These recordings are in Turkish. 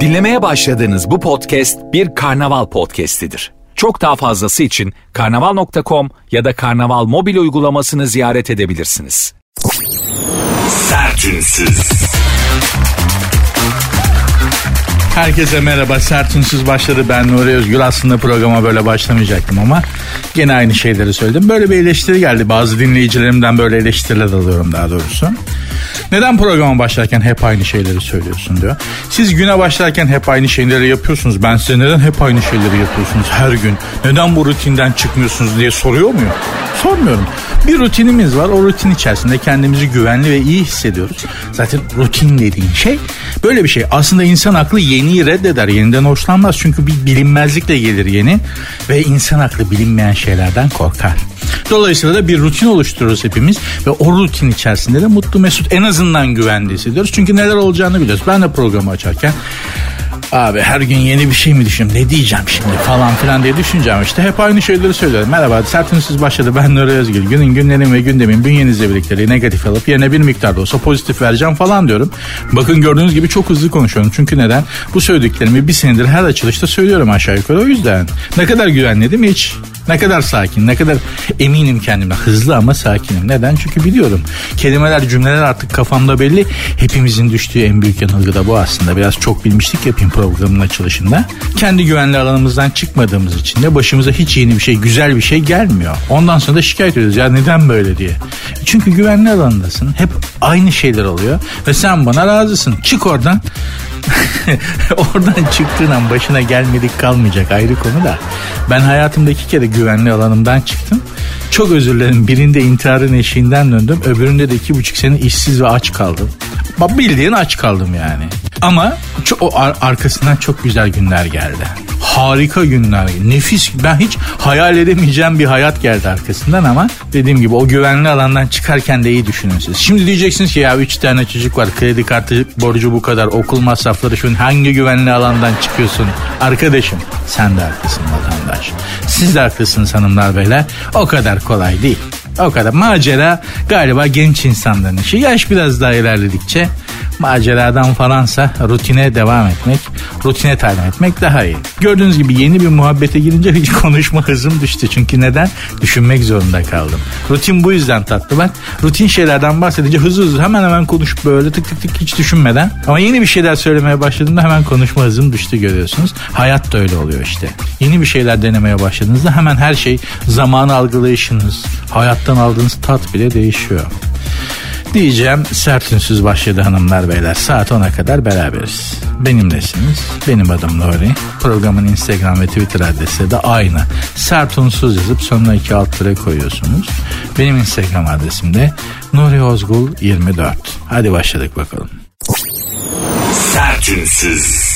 Dinlemeye başladığınız bu podcast bir karnaval podcastidir. Çok daha fazlası için karnaval.com ya da karnaval mobil uygulamasını ziyaret edebilirsiniz. Sertünsüz. Herkese merhaba. Sertünsüz başladı. Ben Nuri Özgür. Aslında programa böyle başlamayacaktım ama gene aynı şeyleri söyledim. Böyle bir eleştiri geldi. Bazı dinleyicilerimden böyle eleştiriler alıyorum daha doğrusu. Neden programa başlarken hep aynı şeyleri söylüyorsun diyor. Siz güne başlarken hep aynı şeyleri yapıyorsunuz. Ben size neden hep aynı şeyleri yapıyorsunuz her gün? Neden bu rutinden çıkmıyorsunuz diye soruyor muyum? Sormuyorum. Bir rutinimiz var. O rutin içerisinde kendimizi güvenli ve iyi hissediyoruz. Zaten rutin dediğin şey böyle bir şey. Aslında insan aklı yeniyi reddeder. Yeniden hoşlanmaz. Çünkü bir bilinmezlikle gelir yeni. Ve insan aklı bilinmeyen şeylerden korkar. Dolayısıyla da bir rutin oluşturuyoruz hepimiz ve o rutin içerisinde de mutlu mesut en azından güvende hissediyoruz. Çünkü neler olacağını biliyoruz. Ben de programı açarken Abi her gün yeni bir şey mi düşünüyorum ne diyeceğim şimdi falan filan diye düşüneceğim işte hep aynı şeyleri söylüyorum. Merhaba sertünsüz başladı ben Nuri Özgül. Günün günlerin ve gündemin bünyenizle birlikte negatif alıp yerine bir miktar da olsa pozitif vereceğim falan diyorum. Bakın gördüğünüz gibi çok hızlı konuşuyorum. Çünkü neden? Bu söylediklerimi bir senedir her açılışta söylüyorum aşağı yukarı o yüzden. Ne kadar mi hiç? Ne kadar sakin, ne kadar eminim kendimden. Hızlı ama sakinim. Neden? Çünkü biliyorum. Kelimeler, cümleler artık kafamda belli. Hepimizin düştüğü en büyük yanılgı da bu aslında. Biraz çok bilmişlik yapayım programın açılışında. Kendi güvenli alanımızdan çıkmadığımız için de başımıza hiç yeni bir şey, güzel bir şey gelmiyor. Ondan sonra da şikayet ediyoruz. Ya neden böyle diye. Çünkü güvenli alanındasın. Hep aynı şeyler oluyor. Ve sen bana razısın. Çık oradan. Oradan çıktığın an başına gelmedik kalmayacak ayrı konu da. Ben hayatımda iki kere güvenli alanımdan çıktım. Çok özür dilerim. Birinde intiharın eşiğinden döndüm. Öbüründe de iki buçuk sene işsiz ve aç kaldım. Bildiğin aç kaldım yani. Ama o ar- arkasından çok güzel günler geldi. Harika günler. Nefis. Ben hiç hayal edemeyeceğim bir hayat geldi arkasından ama dediğim gibi o güvenli alandan çıkarken de iyi düşünün siz. Şimdi diyeceksiniz ki ya 3 tane çocuk var. Kredi kartı borcu bu kadar. Okul masrafları şu hangi güvenli alandan çıkıyorsun? Arkadaşım sen de haklısın vatandaş. Siz de haklısınız hanımlar beyler. O kadar kolay değil. O kadar. Macera galiba genç insanların işi. Yaş biraz daha ilerledikçe maceradan falansa rutine devam etmek, rutine talim etmek daha iyi. Gördüğünüz gibi yeni bir muhabbete girince hiç konuşma hızım düştü. Çünkü neden? Düşünmek zorunda kaldım. Rutin bu yüzden tatlı bak. Rutin şeylerden bahsedince hızlı hızlı hemen hemen konuşup böyle tık tık tık hiç düşünmeden. Ama yeni bir şeyler söylemeye başladığımda hemen konuşma hızım düştü görüyorsunuz. Hayat da öyle oluyor işte. Yeni bir şeyler denemeye başladığınızda hemen her şey zamanı algılayışınız, hayattan aldığınız tat bile değişiyor. Diyeceğim sertünsüz başladı hanımlar beyler. Saat 10'a kadar beraberiz. Benimlesiniz. Benim adım Nuri. Programın Instagram ve Twitter adresi de aynı. Sertunsuz yazıp sonuna iki alt tere koyuyorsunuz. Benim Instagram adresim de Nuri Ozgul 24. Hadi başladık bakalım. Sertünsüz.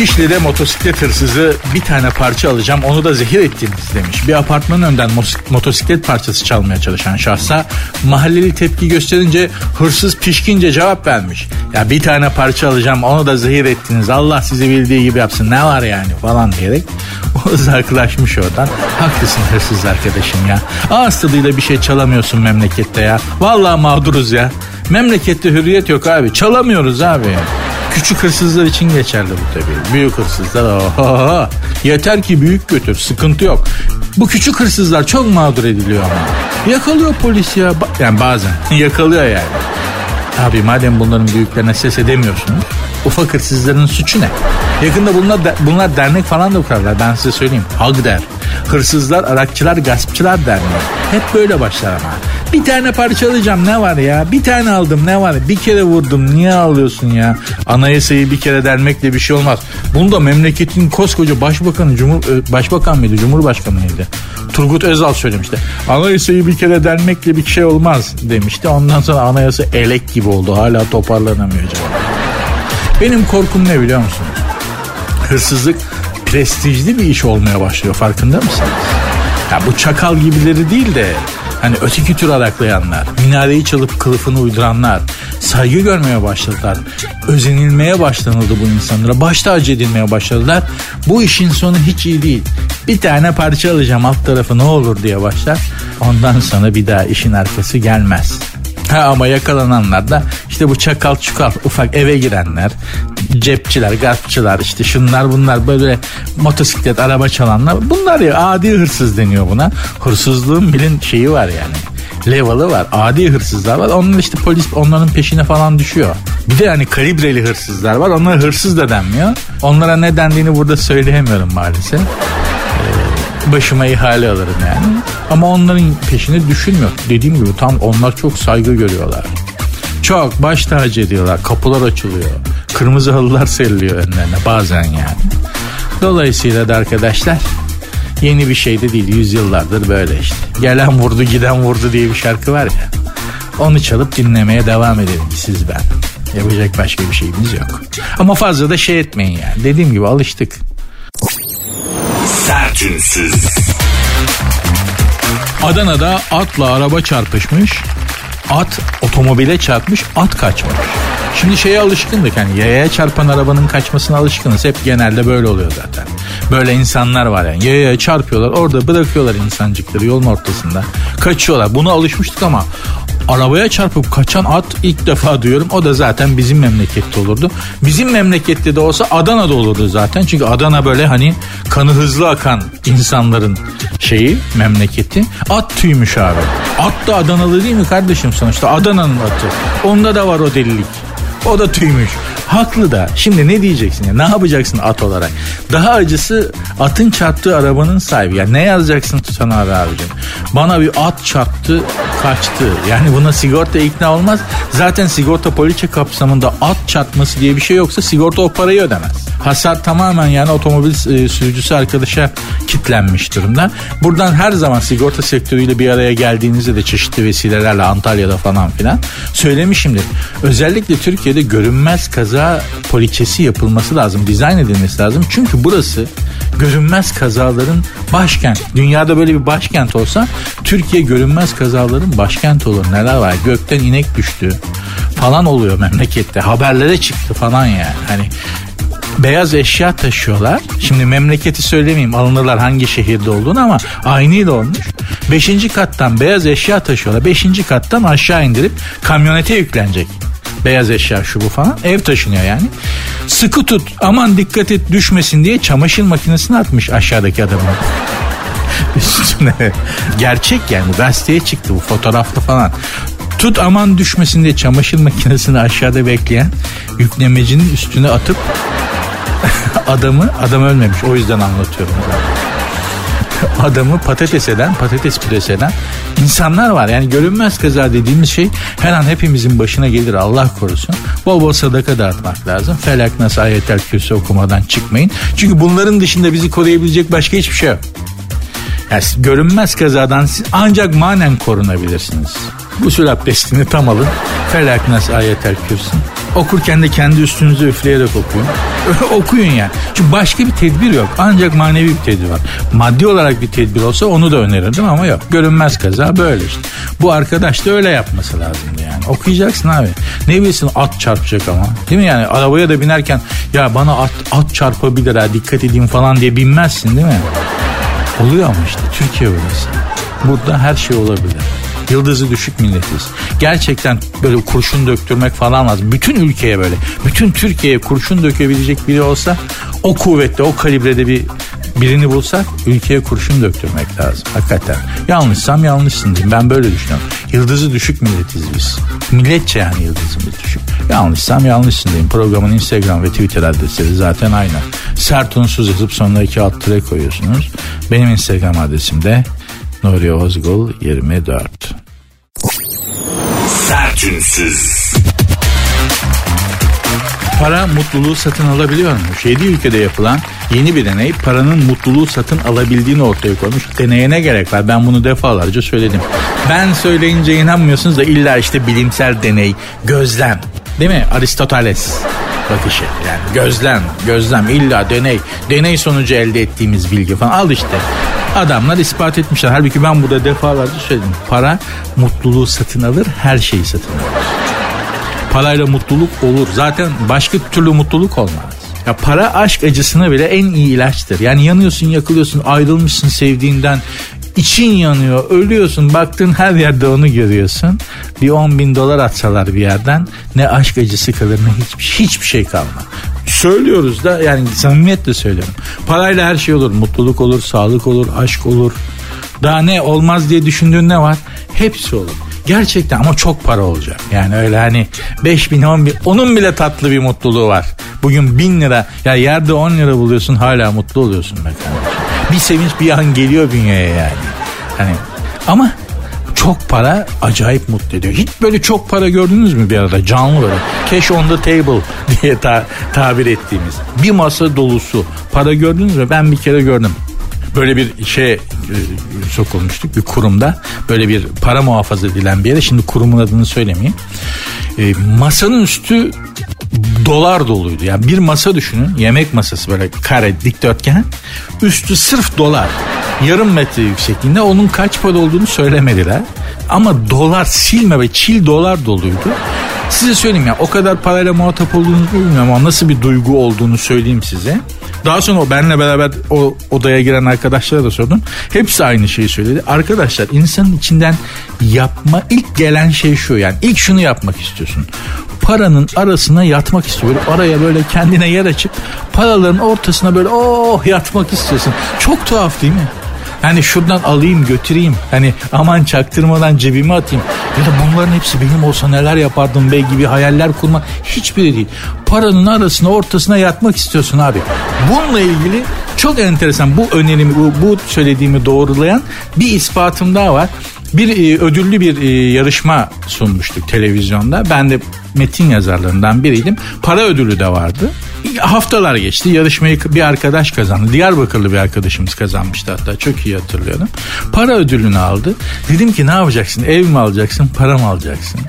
Şişli'de motosiklet hırsızı bir tane parça alacağım onu da zehir ettiniz demiş. Bir apartmanın önden motosiklet parçası çalmaya çalışan şahsa mahalleli tepki gösterince hırsız pişkince cevap vermiş. Ya bir tane parça alacağım onu da zehir ettiniz Allah sizi bildiği gibi yapsın ne var yani falan diyerek uzaklaşmış oradan. Haklısın hırsız arkadaşım ya. Ağız tadıyla bir şey çalamıyorsun memlekette ya. Vallahi mağduruz ya. Memlekette hürriyet yok abi. Çalamıyoruz abi. Küçük hırsızlar için geçerli bu tabii. Büyük hırsızlar. Yeter ki büyük götür sıkıntı yok. Bu küçük hırsızlar çok mağdur ediliyor ama. Yakalıyor polis ya. Yani bazen yakalıyor yani. Abi madem bunların büyüklerine ses edemiyorsunuz. Ufak hırsızların suçu ne? Yakında bunlar, bunlar dernek falan da kurarlar ben size söyleyeyim. Hag der. Hırsızlar, arakçılar, gaspçılar derneği. Hep böyle başlar ama. Bir tane parçalayacağım ne var ya? Bir tane aldım ne var? Bir kere vurdum niye ağlıyorsun ya? Anayasayı bir kere dermekle bir şey olmaz. Bunu da memleketin koskoca başbakanı, Cumhur, başbakan mıydı, cumhurbaşkanı mıydı? Turgut Özal söylemişti. Anayasayı bir kere delmekle bir şey olmaz demişti. Ondan sonra anayasa elek gibi oldu. Hala toparlanamıyor cevap. Benim korkum ne biliyor musunuz? Hırsızlık prestijli bir iş olmaya başlıyor farkında mısınız? Ya bu çakal gibileri değil de hani öteki tür araklayanlar, minareyi çalıp kılıfını uyduranlar, saygı görmeye başladılar. Özenilmeye başlanıldı bu insanlara. Baş tacı edilmeye başladılar. Bu işin sonu hiç iyi değil. Bir tane parça alacağım alt tarafı ne olur diye başlar. Ondan sonra bir daha işin arkası gelmez. Ha, ama yakalananlar da işte bu çakal çukal ufak eve girenler, cepçiler, gaspçılar işte şunlar bunlar böyle motosiklet, araba çalanlar bunlar ya adi hırsız deniyor buna. Hırsızlığın bilin şeyi var yani level'ı var. Adi hırsızlar var. Onlar işte polis onların peşine falan düşüyor. Bir de hani kalibreli hırsızlar var. Onlara hırsız da denmiyor. Onlara ne dendiğini burada söyleyemiyorum maalesef. Başıma ihale alırım yani. Ama onların peşine düşünmüyor. Dediğim gibi tam onlar çok saygı görüyorlar. Çok baş tacı ediyorlar. Kapılar açılıyor. Kırmızı halılar seriliyor önlerine bazen yani. Dolayısıyla da arkadaşlar yeni bir şey de değil. Yüzyıllardır böyle işte. Gelen vurdu giden vurdu diye bir şarkı var ya. Onu çalıp dinlemeye devam edelim siz ben. Yapacak başka bir şeyimiz yok. Ama fazla da şey etmeyin yani. Dediğim gibi alıştık. Sertünsüz. Adana'da atla araba çarpışmış. At otomobile çarpmış, at kaçmış. Şimdi şeye alışkındık hani yayaya çarpan arabanın kaçmasına alışkınız. Hep genelde böyle oluyor zaten. Böyle insanlar var yani yayaya çarpıyorlar orada bırakıyorlar insancıkları yolun ortasında. Kaçıyorlar buna alışmıştık ama arabaya çarpıp kaçan at ilk defa diyorum. O da zaten bizim memlekette olurdu. Bizim memlekette de olsa Adana'da olurdu zaten. Çünkü Adana böyle hani kanı hızlı akan insanların şeyi memleketi. At tüymüş abi. At da Adanalı değil mi kardeşim sonuçta? Adana'nın atı. Onda da var o delilik. O da tüymüş. Haklı da. Şimdi ne diyeceksin ya? Ne yapacaksın at olarak? Daha acısı atın çarptığı arabanın sahibi. Ya ne yazacaksın tutan abi abicim? Bana bir at çarptı kaçtı. Yani buna sigorta ikna olmaz. Zaten sigorta poliçe kapsamında at çarpması diye bir şey yoksa sigorta o parayı ödemez. Hasar tamamen yani otomobil e, sürücüsü arkadaşa kitlenmiş durumda. Buradan her zaman sigorta sektörüyle bir araya geldiğinizde de çeşitli vesilelerle Antalya'da falan filan söylemişimdir. Özellikle Türkiye'de görünmez kaza poliçesi yapılması lazım. Dizayn edilmesi lazım. Çünkü burası görünmez kazaların başkent. Dünyada böyle bir başkent olsa Türkiye görünmez kazaların başkent olur. Neler var? Gökten inek düştü falan oluyor memlekette. Haberlere çıktı falan yani. Hani beyaz eşya taşıyorlar. Şimdi memleketi söylemeyeyim alınırlar hangi şehirde olduğunu ama aynı olmuş. Beşinci kattan beyaz eşya taşıyorlar. Beşinci kattan aşağı indirip kamyonete yüklenecek. Beyaz eşya şu bu falan. Ev taşınıyor yani. Sıkı tut aman dikkat et düşmesin diye çamaşır makinesini atmış aşağıdaki adamın. Üstüne. Gerçek yani bu gazeteye çıktı bu fotoğrafta falan. Tut aman düşmesin diye çamaşır makinesini aşağıda bekleyen yüklemecinin üstüne atıp adamı adam ölmemiş o yüzden anlatıyorum. Adamı patates eden, patates püresi eden insanlar var. Yani görünmez kaza dediğimiz şey her an hepimizin başına gelir Allah korusun. Bol bol sadaka dağıtmak lazım. Felak nasıl ayetel kürsü okumadan çıkmayın. Çünkü bunların dışında bizi koruyabilecek başka hiçbir şey yok. Yani görünmez kazadan siz ancak manen korunabilirsiniz. Gusül abdestini tam alın. Felak nas ayetel kürsün. Okurken de kendi üstünüze üfleyerek okuyun. Okuyun yani. Çünkü başka bir tedbir yok. Ancak manevi bir tedbir var. Maddi olarak bir tedbir olsa onu da önerirdim ama yok. Görünmez kaza böyle işte. Bu arkadaş da öyle yapması lazımdı yani. Okuyacaksın abi. Ne bilsin at çarpacak ama. Değil mi yani? Arabaya da binerken ya bana at, at çarpabilir ha dikkat edeyim falan diye binmezsin değil mi? Oluyor ama işte Türkiye burası. Burada her şey olabilir. Yıldızı düşük milletiz. Gerçekten böyle kurşun döktürmek falan lazım. Bütün ülkeye böyle. Bütün Türkiye'ye kurşun dökebilecek biri olsa o kuvvette o kalibrede bir birini bulsak ülkeye kurşun döktürmek lazım. Hakikaten. Yanlışsam yanlışsın diyeyim. Ben böyle düşünüyorum. Yıldızı düşük milletiz biz. Milletçe yani yıldızımız düşük. Yanlışsam yanlışsın diyeyim. Programın Instagram ve Twitter adresleri zaten aynı. Sert unsuz yazıp sonuna iki alt koyuyorsunuz. Benim Instagram adresim de Nuri Ozgul 24. Sertünsüz. Para mutluluğu satın alabiliyor mu? Yedi ülkede yapılan yeni bir deney paranın mutluluğu satın alabildiğini ortaya koymuş. Deneye ne gerek var? Ben bunu defalarca söyledim. Ben söyleyince inanmıyorsunuz da illa işte bilimsel deney, gözlem. Değil mi? Aristoteles bakışı. Yani gözlem, gözlem illa deney. Deney sonucu elde ettiğimiz bilgi falan. Al işte. Adamlar ispat etmişler. Halbuki ben burada defalarca söyledim. Para mutluluğu satın alır, her şeyi satın alır. Parayla mutluluk olur. Zaten başka türlü mutluluk olmaz. Ya para aşk acısına bile en iyi ilaçtır. Yani yanıyorsun, yakılıyorsun, ayrılmışsın sevdiğinden, için yanıyor ölüyorsun baktığın her yerde onu görüyorsun bir 10 bin dolar atsalar bir yerden ne aşk acısı kalır ne hiçbir, hiçbir şey kalmaz söylüyoruz da yani samimiyetle söylüyorum parayla her şey olur mutluluk olur sağlık olur aşk olur daha ne olmaz diye düşündüğün ne var hepsi olur Gerçekten ama çok para olacak. Yani öyle hani 5 bin 10 bin onun bile tatlı bir mutluluğu var. Bugün bin lira ya yerde 10 lira buluyorsun hala mutlu oluyorsun be. Bir sevinç bir an geliyor bünyeye yani. Hani ama çok para acayip mutlu ediyor. Hiç böyle çok para gördünüz mü bir arada canlı böyle cash on the table diye ta- tabir ettiğimiz bir masa dolusu para gördünüz mü? Ben bir kere gördüm böyle bir şey e, sokulmuştuk bir kurumda. Böyle bir para muhafaza edilen bir yere. Şimdi kurumun adını söylemeyeyim. E, masanın üstü dolar doluydu. Yani bir masa düşünün. Yemek masası böyle kare dikdörtgen. Üstü sırf dolar. Yarım metre yüksekliğinde. Onun kaç para olduğunu söylemediler. Ama dolar silme ve çil dolar doluydu. Size söyleyeyim ya o kadar parayla muhatap olduğunuzu bilmiyorum ama nasıl bir duygu olduğunu söyleyeyim size. Daha sonra o benle beraber o odaya giren arkadaşlara da sordum. Hepsi aynı şeyi söyledi. Arkadaşlar insanın içinden yapma ilk gelen şey şu yani ilk şunu yapmak istiyorsun. Paranın arasına yatmak istiyor. Böyle araya böyle kendine yer açıp paraların ortasına böyle oh yatmak istiyorsun. Çok tuhaf değil mi? Hani şuradan alayım götüreyim. Hani aman çaktırmadan cebime atayım. Ya da bunların hepsi benim olsa neler yapardım bey gibi hayaller kurma hiçbiri değil. Paranın arasına ortasına yatmak istiyorsun abi. Bununla ilgili çok enteresan bu önerimi bu, bu söylediğimi doğrulayan bir ispatım daha var. Bir e, ödüllü bir e, yarışma sunmuştuk televizyonda. Ben de metin yazarlarından biriydim. Para ödülü de vardı. Haftalar geçti. Yarışmayı bir arkadaş kazandı. Diyarbakırlı bir arkadaşımız kazanmıştı hatta. Çok iyi hatırlıyorum. Para ödülünü aldı. Dedim ki ne yapacaksın? Ev mi alacaksın? Para mı alacaksın?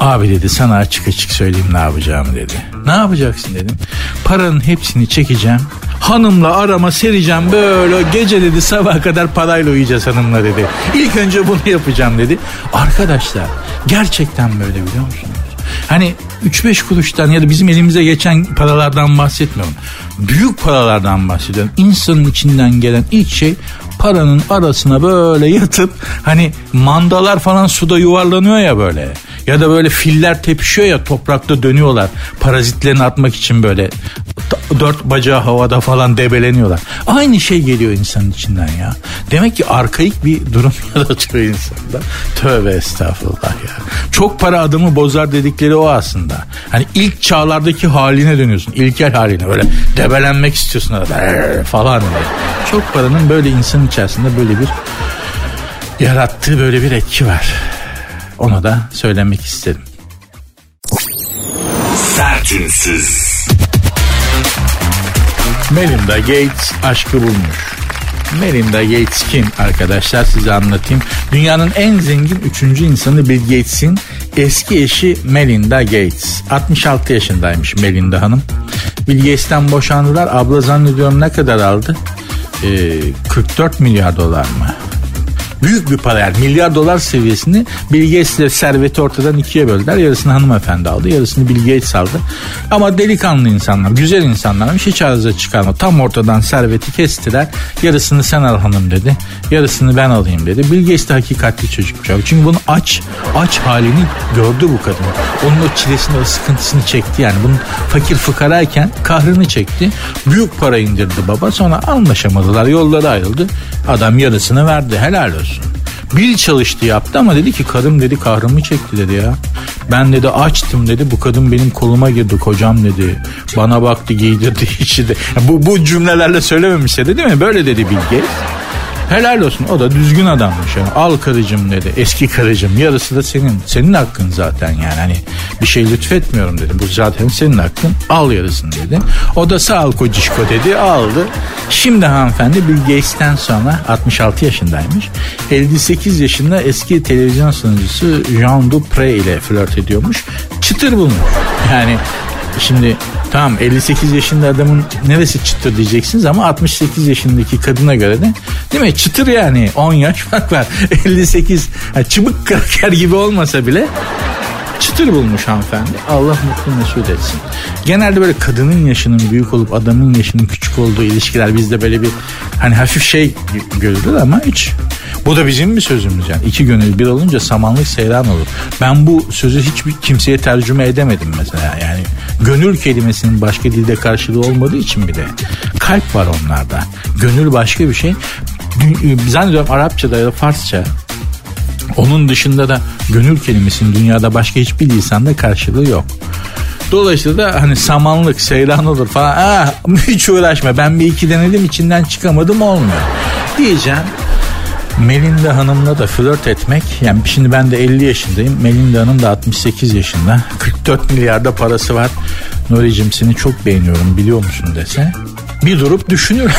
Abi dedi sana açık açık söyleyeyim ne yapacağımı dedi. Ne yapacaksın dedim. Paranın hepsini çekeceğim. Hanımla arama sereceğim böyle gece dedi sabah kadar parayla uyuyacağız hanımla dedi. İlk önce bunu yapacağım dedi. Arkadaşlar gerçekten böyle biliyor musunuz? Hani 3-5 kuruştan ya da bizim elimize geçen paralardan bahsetmiyorum. Büyük paralardan bahsediyorum. İnsanın içinden gelen ilk şey paranın arasına böyle yatıp hani mandalar falan suda yuvarlanıyor ya böyle. Ya da böyle filler tepişiyor ya toprakta dönüyorlar. Parazitlerini atmak için böyle dört bacağı havada falan debeleniyorlar. Aynı şey geliyor insanın içinden ya. Demek ki arkaik bir durum yaratıyor insanda. Tövbe estağfurullah ya. Çok para adamı bozar dedikleri o aslında. Hani ilk çağlardaki haline dönüyorsun. İlkel haline böyle debelenmek istiyorsun falan. Çok paranın böyle insan içerisinde böyle bir yarattığı böyle bir etki var. Onu da söylemek istedim. Sertünsüz. Melinda Gates aşkı bulmuş. Melinda Gates kim arkadaşlar size anlatayım. Dünyanın en zengin üçüncü insanı Bill Gates'in eski eşi Melinda Gates. 66 yaşındaymış Melinda Hanım. Bill Gates'ten boşandılar. Abla zannediyorum ne kadar aldı? Ee, 44 milyar dolar mı? Büyük bir para yani milyar dolar seviyesini Bill Gates'le serveti ortadan ikiye böldüler. Yarısını hanımefendi aldı yarısını Bill Gates aldı. Ama delikanlı insanlar güzel insanlarmış hiç arıza çıkarma. Tam ortadan serveti kestiler. Yarısını sen al hanım dedi. Yarısını ben alayım dedi. Bill Gates de hakikatli çocukmuş abi. Çünkü bunun aç aç halini gördü bu kadın. Onun o çilesini o sıkıntısını çekti yani. Bunun fakir fıkarayken kahrını çekti. Büyük para indirdi baba. Sonra anlaşamadılar. Yolları ayrıldı. Adam yarısını verdi. Helal olsun musun? Bir çalıştı yaptı ama dedi ki karım dedi kahrımı çekti dedi ya. Ben dedi açtım dedi bu kadın benim koluma girdi kocam dedi. Bana baktı giydirdi işi de. Bu, bu cümlelerle söylememişse de değil mi? Böyle dedi Bill Helal olsun o da düzgün adammış. Yani. Al karıcım dedi eski karıcım yarısı da senin. Senin hakkın zaten yani hani bir şey lütfetmiyorum dedi. Bu zaten senin hakkın al yarısını dedi. O da sağ ol kocişko dedi aldı. Şimdi hanımefendi Bill Gates'ten sonra 66 yaşındaymış. 58 yaşında eski televizyon sunucusu Jean Dupre ile flört ediyormuş. Çıtır bulmuş. Yani Şimdi tamam 58 yaşında adamın neresi çıtır diyeceksiniz ama 68 yaşındaki kadına göre de değil mi? Çıtır yani 10 yaş fark var. 58 yani çıbık kraker gibi olmasa bile çıtır bulmuş hanımefendi. Allah mutlu mesut etsin. Genelde böyle kadının yaşının büyük olup adamın yaşının küçük olduğu ilişkiler bizde böyle bir hani hafif şey görülür ama hiç Bu da bizim mi sözümüz yani? İki gönül bir olunca samanlık seyran olur. Ben bu sözü hiçbir kimseye tercüme edemedim mesela. Yani gönül kelimesinin başka dilde karşılığı olmadığı için bir de kalp var onlarda. Gönül başka bir şey. Zannediyorum Arapçada ya da Farsça onun dışında da gönül kelimesinin dünyada başka hiçbir lisanda karşılığı yok. Dolayısıyla da hani samanlık, seyran olur falan. Ah, hiç uğraşma ben bir iki denedim içinden çıkamadım olmuyor. Diyeceğim Melinda Hanım'la da flört etmek yani şimdi ben de 50 yaşındayım Melinda Hanım da 68 yaşında 44 milyarda parası var Nuri'cim seni çok beğeniyorum biliyor musun dese bir durup düşünür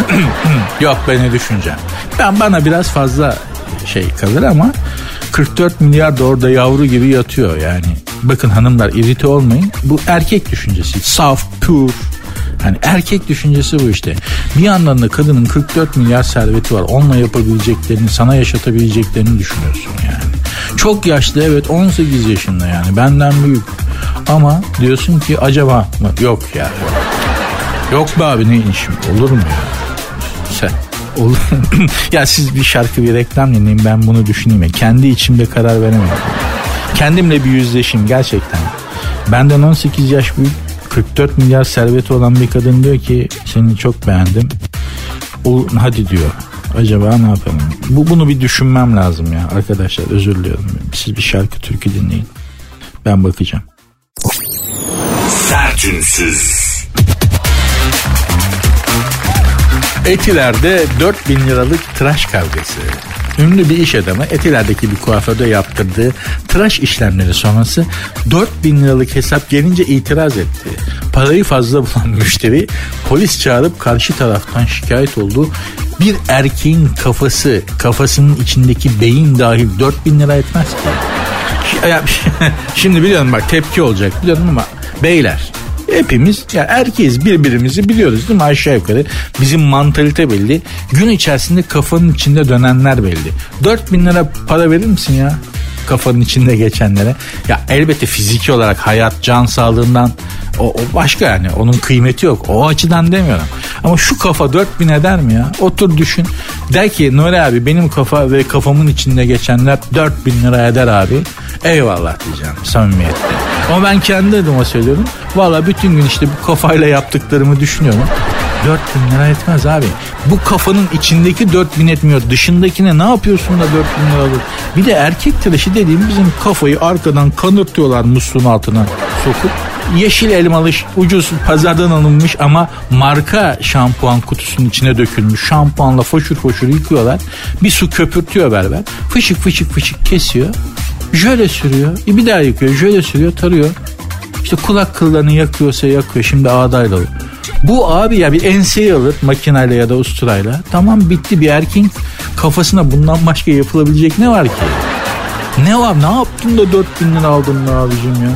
yok beni düşüneceğim ben bana biraz fazla şey kalır ama 44 milyar da orada yavru gibi yatıyor yani. Bakın hanımlar irite olmayın. Bu erkek düşüncesi. Saf, pure. Hani erkek düşüncesi bu işte. Bir yandan da kadının 44 milyar serveti var. Onunla yapabileceklerini, sana yaşatabileceklerini düşünüyorsun yani. Çok yaşlı evet 18 yaşında yani benden büyük. Ama diyorsun ki acaba mı? Yok ya. Yok be abi ne işim olur mu ya? Sen Olur. ya siz bir şarkı bir reklam dinleyin ben bunu düşüneyim. Kendi içimde karar veremiyorum. Kendimle bir yüzleşeyim gerçekten. Benden 18 yaş büyük 44 milyar serveti olan bir kadın diyor ki seni çok beğendim. O, hadi diyor. Acaba ne yapalım? Bu bunu bir düşünmem lazım ya arkadaşlar özür diliyorum. Siz bir şarkı türkü dinleyin. Ben bakacağım. Sertünsüz. Etiler'de 4000 liralık tıraş kavgası. Ünlü bir iş adamı Etiler'deki bir kuaförde yaptırdığı tıraş işlemleri sonrası 4000 liralık hesap gelince itiraz etti. Parayı fazla bulan müşteri polis çağırıp karşı taraftan şikayet oldu. Bir erkeğin kafası, kafasının içindeki beyin dahil 4000 lira etmez ki. Şimdi biliyorum bak tepki olacak biliyorum ama beyler Hepimiz ya yani erkeğiz birbirimizi biliyoruz değil mi aşağı yukarı. Bizim mantalite belli. Gün içerisinde kafanın içinde dönenler belli. 4000 lira para verir misin ya? Kafanın içinde geçenlere. Ya elbette fiziki olarak hayat, can sağlığından o, o başka yani. Onun kıymeti yok. O açıdan demiyorum. Ama şu kafa 4000 eder mi ya? Otur düşün. Der ki Nuri abi benim kafa ve kafamın içinde geçenler 4000 lira eder abi. Eyvallah diyeceğim samimiyetle. Ama ben kendi adıma söylüyorum. Valla bütün gün işte bu kafayla yaptıklarımı düşünüyorum. 4 bin lira etmez abi. Bu kafanın içindeki 4 bin etmiyor. Dışındakine ne yapıyorsun da 4 bin lira alır? Bir de erkek tıraşı dediğim bizim kafayı arkadan kanırtıyorlar musluğun altına sokup. Yeşil elmalı ucuz pazardan alınmış ama marka şampuan kutusunun içine dökülmüş şampuanla foşur foşur yıkıyorlar. Bir su köpürtüyor berber. Fışık fışık fışık kesiyor. Jöle sürüyor. E bir daha yıkıyor. Jöle sürüyor tarıyor. İşte kulak kıllarını yakıyorsa yakıyor. Şimdi ağdayla bu abi ya bir enseyi alır makineyle ya da usturayla. Tamam bitti bir erkeğin kafasına bundan başka yapılabilecek ne var ki? Ne var ne yaptın da 4000 lira aldın ne abicim ya?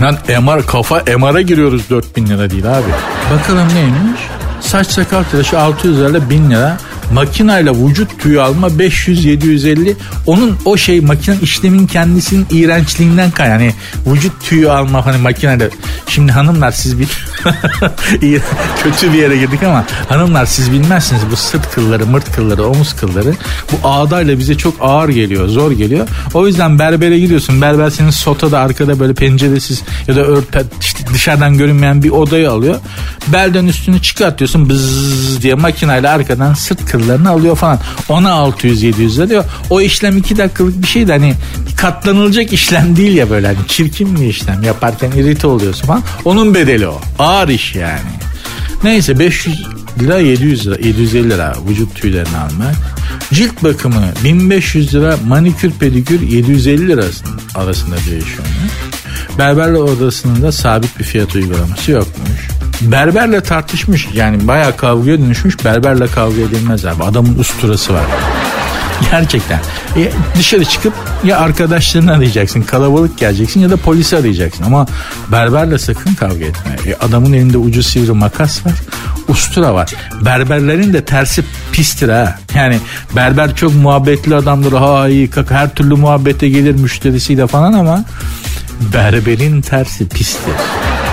Lan MR kafa MR'a giriyoruz 4000 lira değil abi. Bakalım neymiş? Saç sakal tıraşı 600 lira 1000 lira makinayla vücut tüyü alma 500-750 onun o şey makine işlemin kendisinin iğrençliğinden kay yani vücut tüyü alma hani makinayla şimdi hanımlar siz bir kötü bir yere girdik ama hanımlar siz bilmezsiniz bu sırt kılları mırt kılları omuz kılları bu ağdayla bize çok ağır geliyor zor geliyor o yüzden berbere gidiyorsun berber senin sotada arkada böyle penceresiz ya da örpe, işte dışarıdan görünmeyen bir odayı alıyor belden üstünü çıkartıyorsun bızz diye makinayla arkadan sırt kılları paralarını alıyor falan. Ona 600-700 lira diyor. O işlem 2 dakikalık bir şey de hani katlanılacak işlem değil ya böyle hani çirkin bir işlem yaparken irite oluyorsun falan. Onun bedeli o. Ağır iş yani. Neyse 500 lira 700 lira 750 lira vücut tüylerini almak. Cilt bakımı 1500 lira manikür pedikür 750 lira arasında değişiyor. Berberle odasının da sabit bir fiyat uygulaması yokmuş. Berberle tartışmış yani bayağı kavgaya dönüşmüş berberle kavga edilmez abi adamın usturası var. Gerçekten. E, dışarı çıkıp ya arkadaşlarını arayacaksın, kalabalık geleceksin ya da polisi arayacaksın. Ama berberle sakın kavga etme. E, adamın elinde ucu sivri makas var, ustura var. Berberlerin de tersi pistir ha. Yani berber çok muhabbetli adamdır. Ha iyi kaka her türlü muhabbete gelir müşterisiyle falan ama berberin tersi pistir.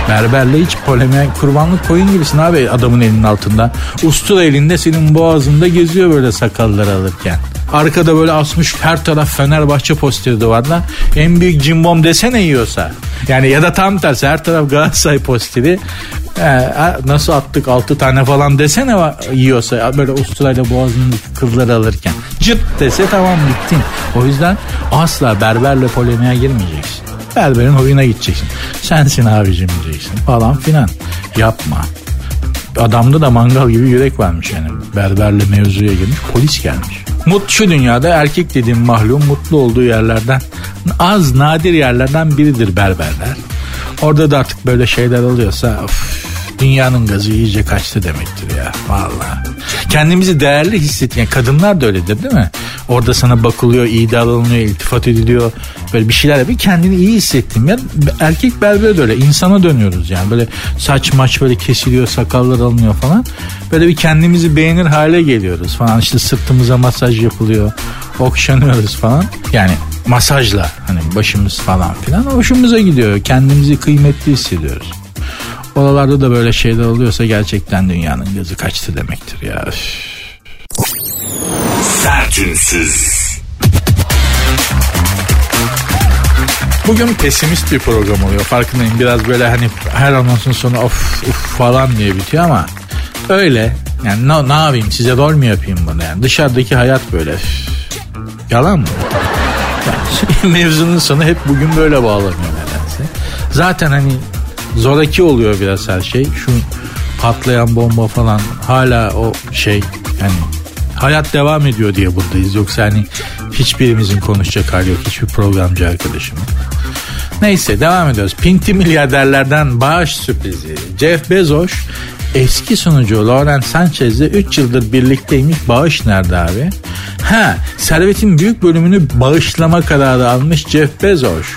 Berberle hiç polemiğe kurbanlık koyun gibisin abi adamın elinin altında. Ustura elinde senin boğazında geziyor böyle sakalları alırken. Arkada böyle asmış her taraf Fenerbahçe posteri duvarda. En büyük cimbom desene yiyorsa. Yani ya da tam tersi her taraf Galatasaray posteri. Ee, nasıl attık 6 tane falan desene yiyorsa böyle usturayla boğazının kılları alırken. Cırt dese tamam bittin. O yüzden asla berberle polemiğe girmeyeceksin. Berberin oyuna gideceksin. Sensin abicim diyeceksin falan filan. Yapma. Adamda da mangal gibi yürek varmış yani. Berberle mevzuya girmiş polis gelmiş. Mut şu dünyada erkek dediğim mahlum mutlu olduğu yerlerden az nadir yerlerden biridir berberler. Orada da artık böyle şeyler oluyorsa of, dünyanın gazı iyice kaçtı demektir ya. Vallahi. Kendimizi değerli yani kadınlar da öyledir değil mi? Orada sana bakılıyor, iyi davranılıyor, iltifat ediliyor. Böyle bir şeyler yapıyor. Kendini iyi hissettim. Ya erkek berber de öyle. insana dönüyoruz yani. Böyle saç maç böyle kesiliyor, sakallar alınıyor falan. Böyle bir kendimizi beğenir hale geliyoruz falan. İşte sırtımıza masaj yapılıyor. Okşanıyoruz falan. Yani masajla hani başımız falan filan hoşumuza gidiyor. Kendimizi kıymetli hissediyoruz. Oralarda da böyle şeyler oluyorsa gerçekten dünyanın gözü kaçtı demektir ya. Sertünsüz. Bugün pesimist bir program oluyor farkındayım. Biraz böyle hani her anonsun sonu of of falan diye bitiyor ama öyle. Yani ne, ne yapayım size rol mu yapayım bunu yani. Dışarıdaki hayat böyle. Yalan mı? Mevzunun sonu hep bugün böyle bağlanıyor nedense. Zaten hani zoraki oluyor biraz her şey. Şu patlayan bomba falan hala o şey yani hayat devam ediyor diye buradayız. Yoksa hani hiçbirimizin konuşacak hali yok. Hiçbir programcı arkadaşım. Neyse devam ediyoruz. Pinti milyarderlerden bağış sürprizi. Jeff Bezos eski sunucu Laurent Sanchez'le 3 yıldır birlikteymiş. Bağış nerede abi? Ha, servetin büyük bölümünü bağışlama kararı almış Jeff Bezos.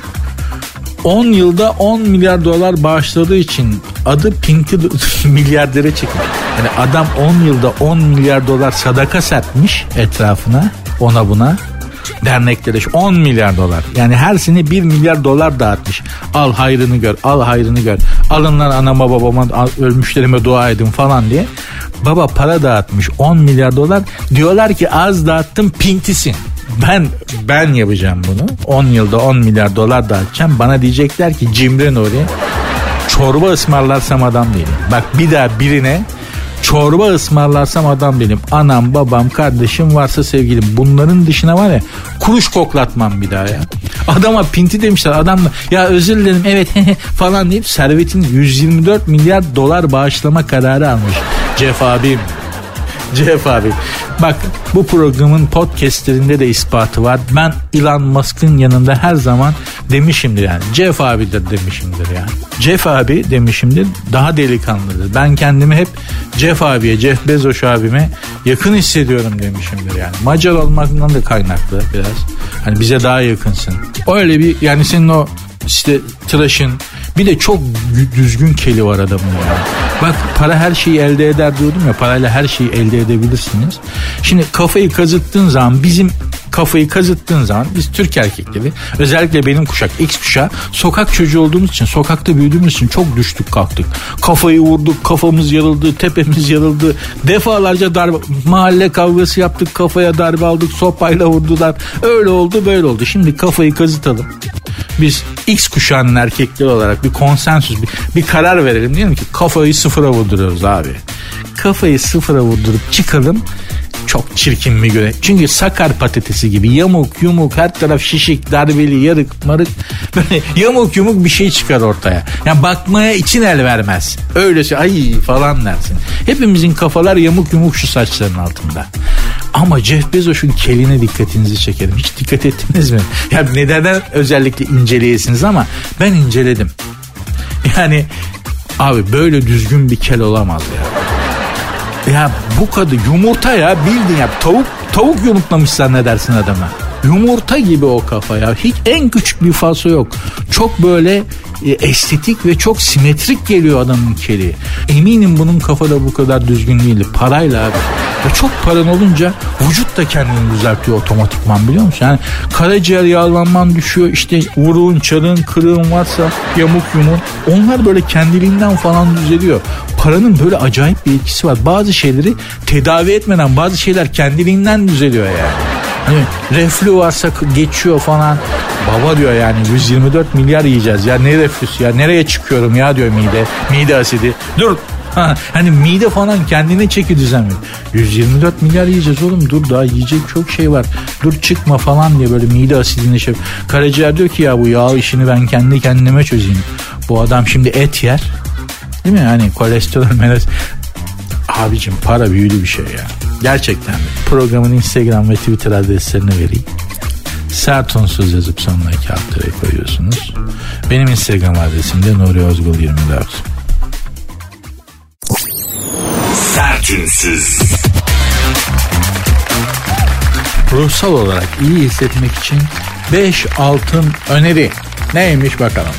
10 yılda 10 milyar dolar bağışladığı için adı Pinky milyardere çıkmış. Yani adam 10 yılda 10 milyar dolar sadaka serpmiş etrafına ona buna derneklere 10 milyar dolar. Yani her sene 1 milyar dolar dağıtmış. Al hayrını gör, al hayrını gör. Alınlar anama babama ölmüşlerime dua edin falan diye. Baba para dağıtmış 10 milyar dolar. Diyorlar ki az dağıttım pintisin ben ben yapacağım bunu. 10 yılda 10 milyar dolar dağıtacağım. Bana diyecekler ki Cimri Nuri çorba ısmarlarsam adam değilim. Bak bir daha birine çorba ısmarlarsam adam benim. Anam, babam, kardeşim varsa sevgilim. Bunların dışına var ya kuruş koklatmam bir daha ya. Adama pinti demişler. Adam da ya özür dilerim evet falan deyip servetin 124 milyar dolar bağışlama kararı almış. Jeff abim Jeff abi. Bak bu programın podcastlerinde de ispatı var. Ben Elon Musk'ın yanında her zaman demişimdir yani. Jeff abidir demişimdir yani. Jeff abi demişimdir daha delikanlıdır. Ben kendimi hep Jeff abiye, Jeff Bezos abime yakın hissediyorum demişimdir yani. Macar olmaktan da kaynaklı biraz. Hani bize daha yakınsın. Öyle bir yani senin o işte tıraşın bir de çok düzgün keli var adamın ya. Bak para her şeyi elde eder diyordum ya parayla her şeyi elde edebilirsiniz. Şimdi kafayı kazıttığın zaman bizim kafayı kazıttığın zaman biz Türk erkekleri özellikle benim kuşak X kuşağı sokak çocuğu olduğumuz için sokakta büyüdüğümüz için çok düştük kalktık. Kafayı vurduk kafamız yarıldı tepemiz yarıldı defalarca darbe mahalle kavgası yaptık kafaya darbe aldık sopayla vurdular öyle oldu böyle oldu. Şimdi kafayı kazıtalım biz X kuşağının erkekleri olarak bir konsensüs bir, bir karar verelim diyelim ki kafayı sıfıra vurduruyoruz abi. Kafayı sıfıra vurdurup çıkalım çok çirkin bir göre. Çünkü sakar patatesi gibi yamuk yumuk her taraf şişik darbeli yarık marık böyle yamuk yumuk bir şey çıkar ortaya. Yani bakmaya için el vermez. Öylesi ay falan dersin. Hepimizin kafalar yamuk yumuk şu saçların altında. Ama Jeff Bezos'un keline dikkatinizi çekerim. Hiç dikkat ettiniz mi? Ya neden özellikle inceleyesiniz ama ben inceledim. Yani abi böyle düzgün bir kel olamaz ya. Ya bu kadar yumurta ya bildin ya tavuk tavuk yumurtlamış ne dersin adama. Yumurta gibi o kafa ya. Hiç en küçük bir falso yok. Çok böyle e, estetik ve çok simetrik geliyor adamın keli. Eminim bunun kafada bu kadar düzgün değildi. Parayla abi. Ve çok paran olunca vücut da kendini düzeltiyor otomatikman biliyor musun? Yani karaciğer yağlanman düşüyor. İşte vuruğun, çarığın, kırığın varsa yamuk yumuk. Onlar böyle kendiliğinden falan düzeliyor. Paranın böyle acayip bir etkisi var. Bazı şeyleri tedavi etmeden bazı şeyler kendiliğinden düzeliyor yani. Reflü varsa geçiyor falan. Baba diyor yani 124 milyar yiyeceğiz ya ne reflüsü ya nereye çıkıyorum ya diyor mide. Mide asidi. Dur hani mide falan kendine çeki düzenliyor. 124 milyar yiyeceğiz oğlum dur daha yiyecek çok şey var. Dur çıkma falan diye böyle mide asidini şey. Karaciğer diyor ki ya bu yağ işini ben kendi kendime çözeyim. Bu adam şimdi et yer. Değil mi? Hani kolesterol meles. Abicim para büyülü bir şey ya. Gerçekten. Programın Instagram ve Twitter adreslerini vereyim. Sert unsuz yazıp sonuna iki alt koyuyorsunuz. Benim Instagram adresim de Nuri Ozgul 24. Sertünsüz. Ruhsal olarak iyi hissetmek için 5 altın öneri. Neymiş bakalım.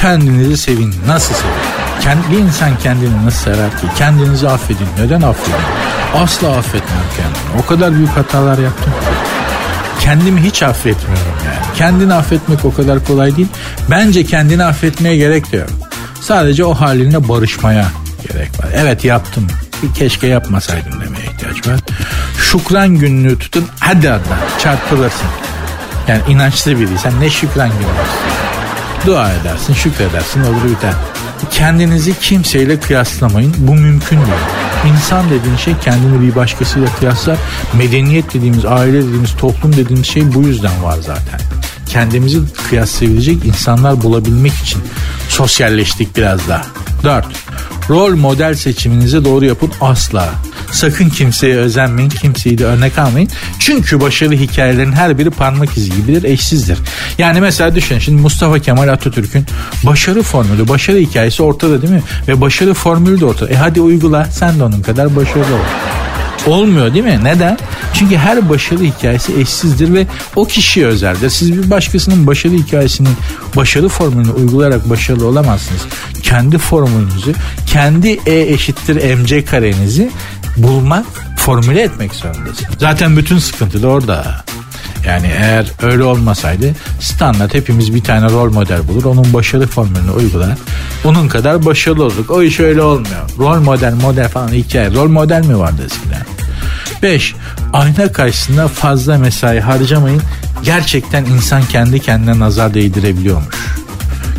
Kendinizi sevin. Nasıl sevin? Kendi, bir insan kendini nasıl sever ki? Kendinizi affedin. Neden affedin? Asla affetmem kendimi. O kadar büyük hatalar yaptım. Kendimi hiç affetmiyorum yani. Kendini affetmek o kadar kolay değil. Bence kendini affetmeye gerek yok. Sadece o haline barışmaya gerek var. Evet yaptım. Bir keşke yapmasaydım demeye ihtiyaç var. Şükran gününü tutun. Hadi hadi çarpılırsın. Yani inançlı biriysen ne şükran günü Dua edersin, şükredersin, olur biter. Kendinizi kimseyle kıyaslamayın. Bu mümkün değil. İnsan dediğin şey kendini bir başkasıyla kıyaslar. Medeniyet dediğimiz, aile dediğimiz, toplum dediğimiz şey bu yüzden var zaten. Kendimizi kıyaslayabilecek insanlar bulabilmek için sosyalleştik biraz daha. 4. Rol model seçiminizi doğru yapın asla. Sakın kimseye özenmeyin, kimseyi de örnek almayın. Çünkü başarılı hikayelerin her biri parmak izi gibidir, eşsizdir. Yani mesela düşünün şimdi Mustafa Kemal Atatürk'ün başarı formülü, başarı hikayesi ortada değil mi? Ve başarı formülü de ortada. E hadi uygula, sen de onun kadar başarılı ol. Olmuyor değil mi? Neden? Çünkü her başarı hikayesi eşsizdir ve o kişiye özeldir. Siz bir başkasının başarı hikayesini, başarı formülünü uygulayarak başarılı olamazsınız. Kendi formülünüzü, kendi E eşittir MC karenizi bulmak, formüle etmek zorundasınız. Zaten bütün sıkıntı da orada. Yani eğer öyle olmasaydı standart hepimiz bir tane rol model bulur. Onun başarı formülünü uygular. Onun kadar başarılı olduk. O iş öyle olmuyor. Rol model model falan hikaye. Rol model mi vardı eskiden? 5. Ayna karşısında fazla mesai harcamayın. Gerçekten insan kendi kendine nazar değdirebiliyormuş.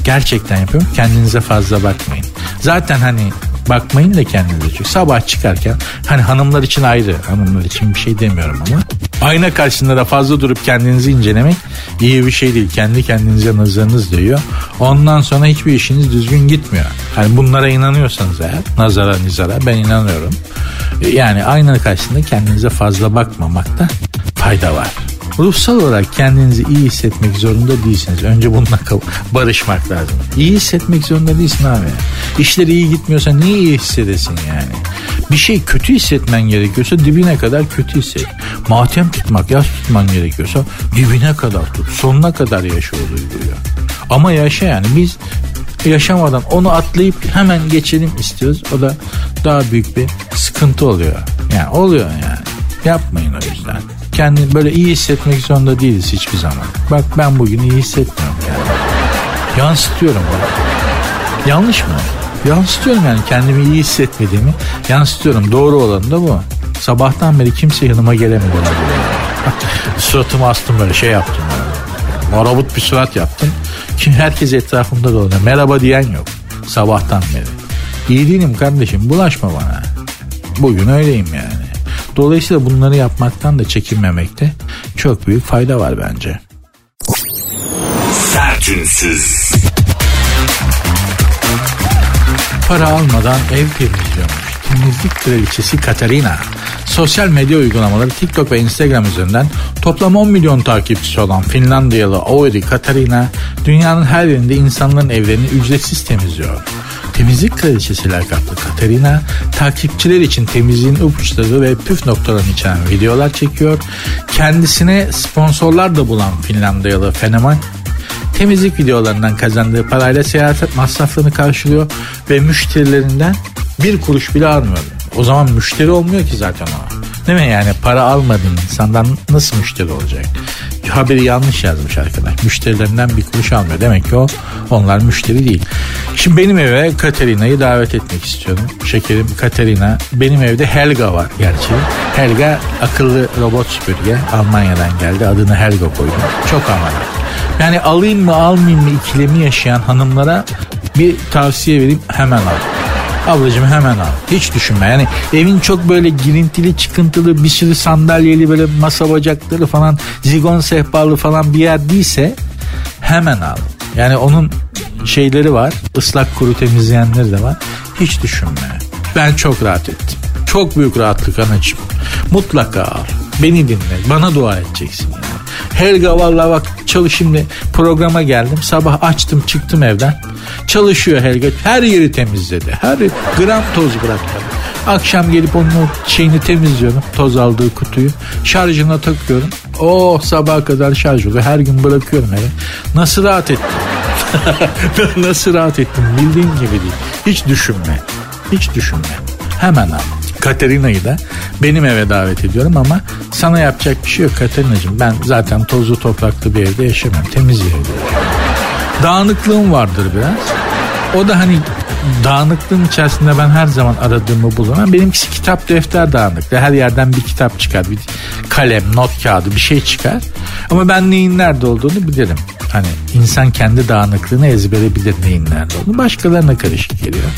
Gerçekten yapıyorum. Kendinize fazla bakmayın. Zaten hani bakmayın da kendinize. Çünkü sabah çıkarken hani hanımlar için ayrı. Hanımlar için bir şey demiyorum ama. Ayna karşısında da fazla durup kendinizi incelemek iyi bir şey değil. Kendi kendinize nazarınız değiyor. Ondan sonra hiçbir işiniz düzgün gitmiyor. Hani bunlara inanıyorsanız eğer nazara nizara ben inanıyorum. Yani ayna karşısında kendinize fazla bakmamakta fayda var. Ruhsal olarak kendinizi iyi hissetmek zorunda değilsiniz. Önce bununla barışmak lazım. İyi hissetmek zorunda değilsin abi. İşler iyi gitmiyorsa niye iyi hissedesin yani? Bir şey kötü hissetmen gerekiyorsa dibine kadar kötü hisset. Matem tutmak, yas tutman gerekiyorsa dibine kadar tut. Sonuna kadar yaşa o duyguyu. Ama yaşa yani biz yaşamadan onu atlayıp hemen geçelim istiyoruz. O da daha büyük bir sıkıntı oluyor. Yani oluyor yani. Yapmayın o yüzden kendini böyle iyi hissetmek zorunda değiliz hiçbir zaman. Bak ben bugün iyi hissetmiyorum yani. Yansıtıyorum bak. Yanlış mı? Yansıtıyorum yani kendimi iyi hissetmediğimi yansıtıyorum. Doğru olan da bu. Sabahtan beri kimse yanıma gelemedi. Suratımı astım böyle şey yaptım. Böyle. Marabut bir surat yaptım. Kim herkes etrafımda dolanıyor. Merhaba diyen yok. Sabahtan beri. İyi değilim kardeşim bulaşma bana. Bugün öyleyim yani. Dolayısıyla bunları yapmaktan da çekinmemekte çok büyük fayda var bence. Sertünsüz. Para almadan ev temizliyormuş. Temizlik kraliçesi Katarina. Sosyal medya uygulamaları TikTok ve Instagram üzerinden toplam 10 milyon takipçisi olan Finlandiyalı Auri Katarina dünyanın her yerinde insanların evlerini ücretsiz temizliyor. Temizlik kraliçesi lakaplı Katerina takipçiler için temizliğin ipuçları ve püf noktalarını içeren videolar çekiyor. Kendisine sponsorlar da bulan Finlandiyalı fenomen temizlik videolarından kazandığı parayla seyahat masraflarını karşılıyor ve müşterilerinden bir kuruş bile almıyor. O zaman müşteri olmuyor ki zaten o. Değil mi yani para almadığın insandan nasıl müşteri olacak? Haberi yanlış yazmış arkadaş. Müşterilerinden bir kuruş almıyor. Demek ki o onlar müşteri değil. Şimdi benim eve Katerina'yı davet etmek istiyorum. Şekerim Katerina. Benim evde Helga var gerçi. Helga akıllı robot süpürge. Almanya'dan geldi. Adını Helga koydum. Çok amarat. Yani alayım mı almayayım mı ikilemi yaşayan hanımlara bir tavsiye vereyim hemen al. Ablacığım hemen al. Hiç düşünme. Yani evin çok böyle girintili çıkıntılı bir sürü sandalyeli böyle masa bacakları falan zigon sehpalı falan bir yer değilse hemen al. Yani onun şeyleri var. ıslak kuru temizleyenleri de var. Hiç düşünme. Ben çok rahat ettim. Çok büyük rahatlık anacığım. Mutlaka al. Beni dinle. Bana dua edeceksin. Helga vallahi bak çalış şimdi programa geldim. Sabah açtım çıktım evden. Çalışıyor Helga. Her yeri temizledi. Her gram toz bırakmadı. Akşam gelip onun o şeyini temizliyorum. Toz aldığı kutuyu. Şarjına takıyorum. Oh sabaha kadar şarj oluyor. Her gün bırakıyorum eve. Nasıl rahat ettim? Nasıl rahat ettim bildiğin gibi değil. Hiç düşünme. Hiç düşünme. Hemen al. Katerina'yı da benim eve davet ediyorum ama sana yapacak bir şey yok Katerina'cığım. Ben zaten tozlu topraklı bir evde yaşamam. Temiz bir evde. Dağınıklığım vardır biraz. O da hani dağınıklığın içerisinde ben her zaman aradığımı bulurum. Benimkisi kitap defter dağınıklığı. Her yerden bir kitap çıkar. Bir kalem, not kağıdı bir şey çıkar. Ama ben neyin nerede olduğunu bilirim. Hani insan kendi dağınıklığını ezbere bilir neyin nerede olduğunu. Başkalarına karışık geliyor.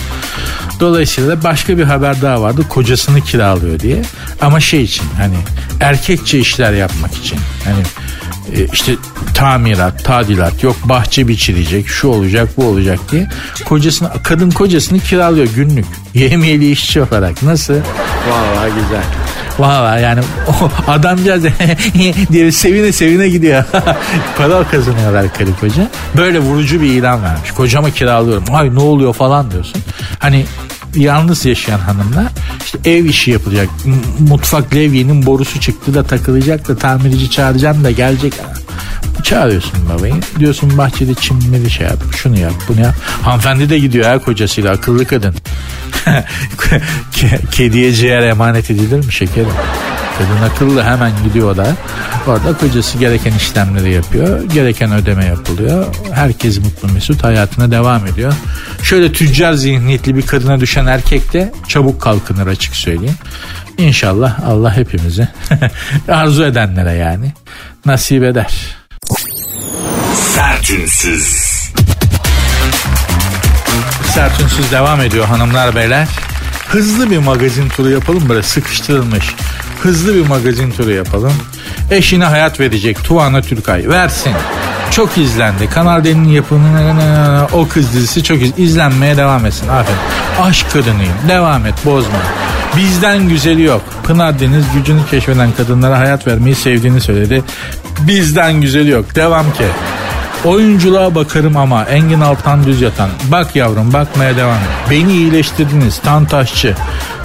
Dolayısıyla başka bir haber daha vardı. Kocasını kiralıyor diye. Ama şey için hani erkekçe işler yapmak için. Hani e, işte tamirat, tadilat, yok bahçe biçilecek, şu olacak, bu olacak diye kocasını, kadın kocasını kiralıyor günlük. Yemeyeli işçi olarak. Nasıl? Vallahi güzel. Valla yani o adamcağız diye sevine sevine gidiyor. Para kazanıyorlar karı koca. Böyle vurucu bir ilan vermiş. Kocama kiralıyorum. Ay ne oluyor falan diyorsun. Hani yalnız yaşayan hanımlar işte ev işi yapılacak. Mutfak levyenin borusu çıktı da takılacak da tamirci çağıracağım da gelecek. Çağırıyorsun babayı. Diyorsun bahçede çimleri şey yap. Şunu yap bunu yap. Hanımefendi de gidiyor her kocasıyla akıllı kadın. Kediye ciğer emanet edilir mi şekerim? Kadın akıllı hemen gidiyor da orada kocası gereken işlemleri yapıyor. Gereken ödeme yapılıyor. Herkes mutlu mesut hayatına devam ediyor. Şöyle tüccar zihniyetli bir kadına düşen erkek de çabuk kalkınır açık söyleyeyim. İnşallah Allah hepimizi arzu edenlere yani nasip eder. Sertünsüz. Sertünsüz devam ediyor hanımlar beyler. Hızlı bir magazin turu yapalım böyle sıkıştırılmış. Hızlı bir magazin turu yapalım. Eşine hayat verecek Tuana Türkay. Versin. Çok izlendi. Kanal D'nin yapımı o kız dizisi çok iz izlenmeye devam etsin. Aferin. Aşk kadınıyım. Devam et bozma. Bizden güzeli yok. Pınar Deniz gücünü keşfeden kadınlara hayat vermeyi sevdiğini söyledi. Bizden güzeli yok. Devam ki. Oyunculuğa bakarım ama Engin Altan düz yatan. Bak yavrum bakmaya devam et. Beni iyileştirdiniz Tantaşçı.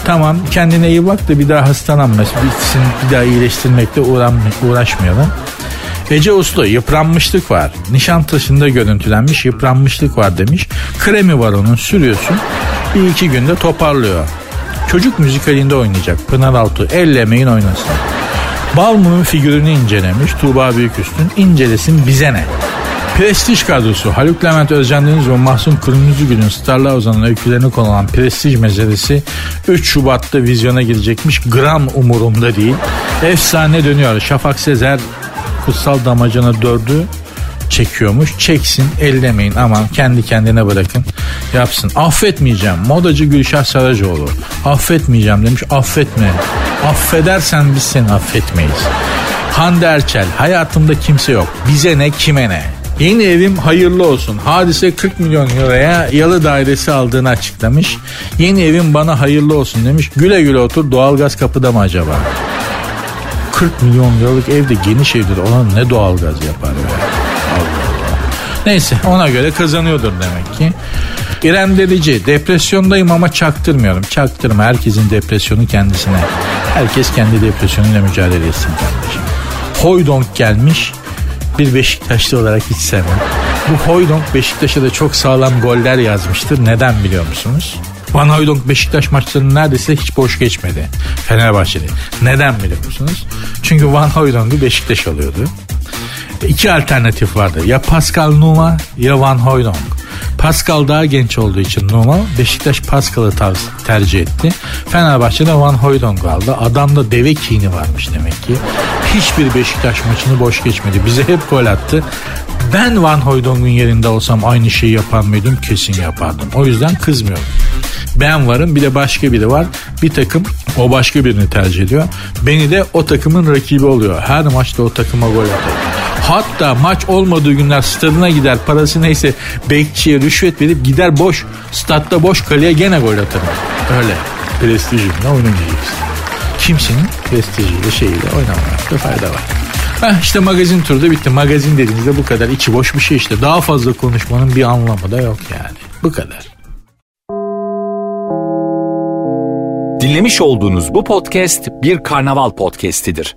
Tamam kendine iyi bak da bir daha hastalanma. Bitsin bir daha iyileştirmekte uğraşmayalım. Ece Uslu yıpranmışlık var. Nişantaşı'nda görüntülenmiş yıpranmışlık var demiş. Kremi var onun sürüyorsun. Bir iki günde toparlıyor. Çocuk müzikalinde oynayacak. Pınar Altuğ ellemeyin oynasın. Balmum'un figürünü incelemiş Tuğba Büyüküstün. incelesin bize ne? Prestij kadrosu Haluk Levent Özcan Deniz ve Mahsun Kırmızıgül'ün Starlar Ozan'ın öykülerini konu alan Prestij meselesi 3 Şubat'ta vizyona girecekmiş. Gram umurumda değil. Efsane dönüyor. Şafak Sezer Kutsal Damacana 4'ü çekiyormuş. Çeksin ellemeyin aman kendi kendine bırakın yapsın. Affetmeyeceğim. Modacı Gülşah Saracoğlu. Affetmeyeceğim demiş. Affetme. Affedersen biz seni affetmeyiz. Hande Erçel hayatımda kimse yok. Bize ne kime ne. Yeni evim hayırlı olsun. Hadise 40 milyon liraya yalı dairesi aldığını açıklamış. Yeni evim bana hayırlı olsun demiş. Güle güle otur doğalgaz kapıda mı acaba? 40 milyon liralık evde geniş evdir olan ne doğalgaz yapar Allah. Neyse ona göre kazanıyordur demek ki. İrem Derici depresyondayım ama çaktırmıyorum. Çaktırma herkesin depresyonu kendisine. Herkes kendi depresyonuyla mücadele etsin kardeşim. Hoydonk gelmiş bir Beşiktaşlı olarak hiç sevmem. Bu Hoydonk Beşiktaş'a da çok sağlam goller yazmıştır. Neden biliyor musunuz? Van Hooydonk Beşiktaş maçlarının neredeyse hiç boş geçmedi. Fenerbahçe'de. Neden biliyor musunuz? Çünkü Van Hooydonk'u Beşiktaş alıyordu. İki alternatif vardı. Ya Pascal Numa ya Van Hooydonk. Pascal daha genç olduğu için Numa Beşiktaş Pascal'ı tercih etti. Fenerbahçe'de Van Hooydonk aldı. Adamda deve kini varmış demek ki. Hiçbir Beşiktaş maçını boş geçmedi. Bize hep gol attı. Ben Van Hooydonk'un yerinde olsam aynı şeyi yapar mıydım? Kesin yapardım. O yüzden kızmıyorum. Ben varım bir de başka biri var. Bir takım o başka birini tercih ediyor. Beni de o takımın rakibi oluyor. Her maçta o takıma gol atar. Hatta maç olmadığı günler stadına gider parası neyse bekçiye rüşvet verip gider boş statta boş kaleye gene gol atarım. Öyle prestijimle oynamayacaksın. Kimsenin prestijiyle şeyiyle oynamakta fayda var. Heh işte magazin turu da bitti. Magazin dediğinizde bu kadar içi boş bir şey işte. Daha fazla konuşmanın bir anlamı da yok yani. Bu kadar. Dinlemiş olduğunuz bu podcast bir karnaval podcastidir.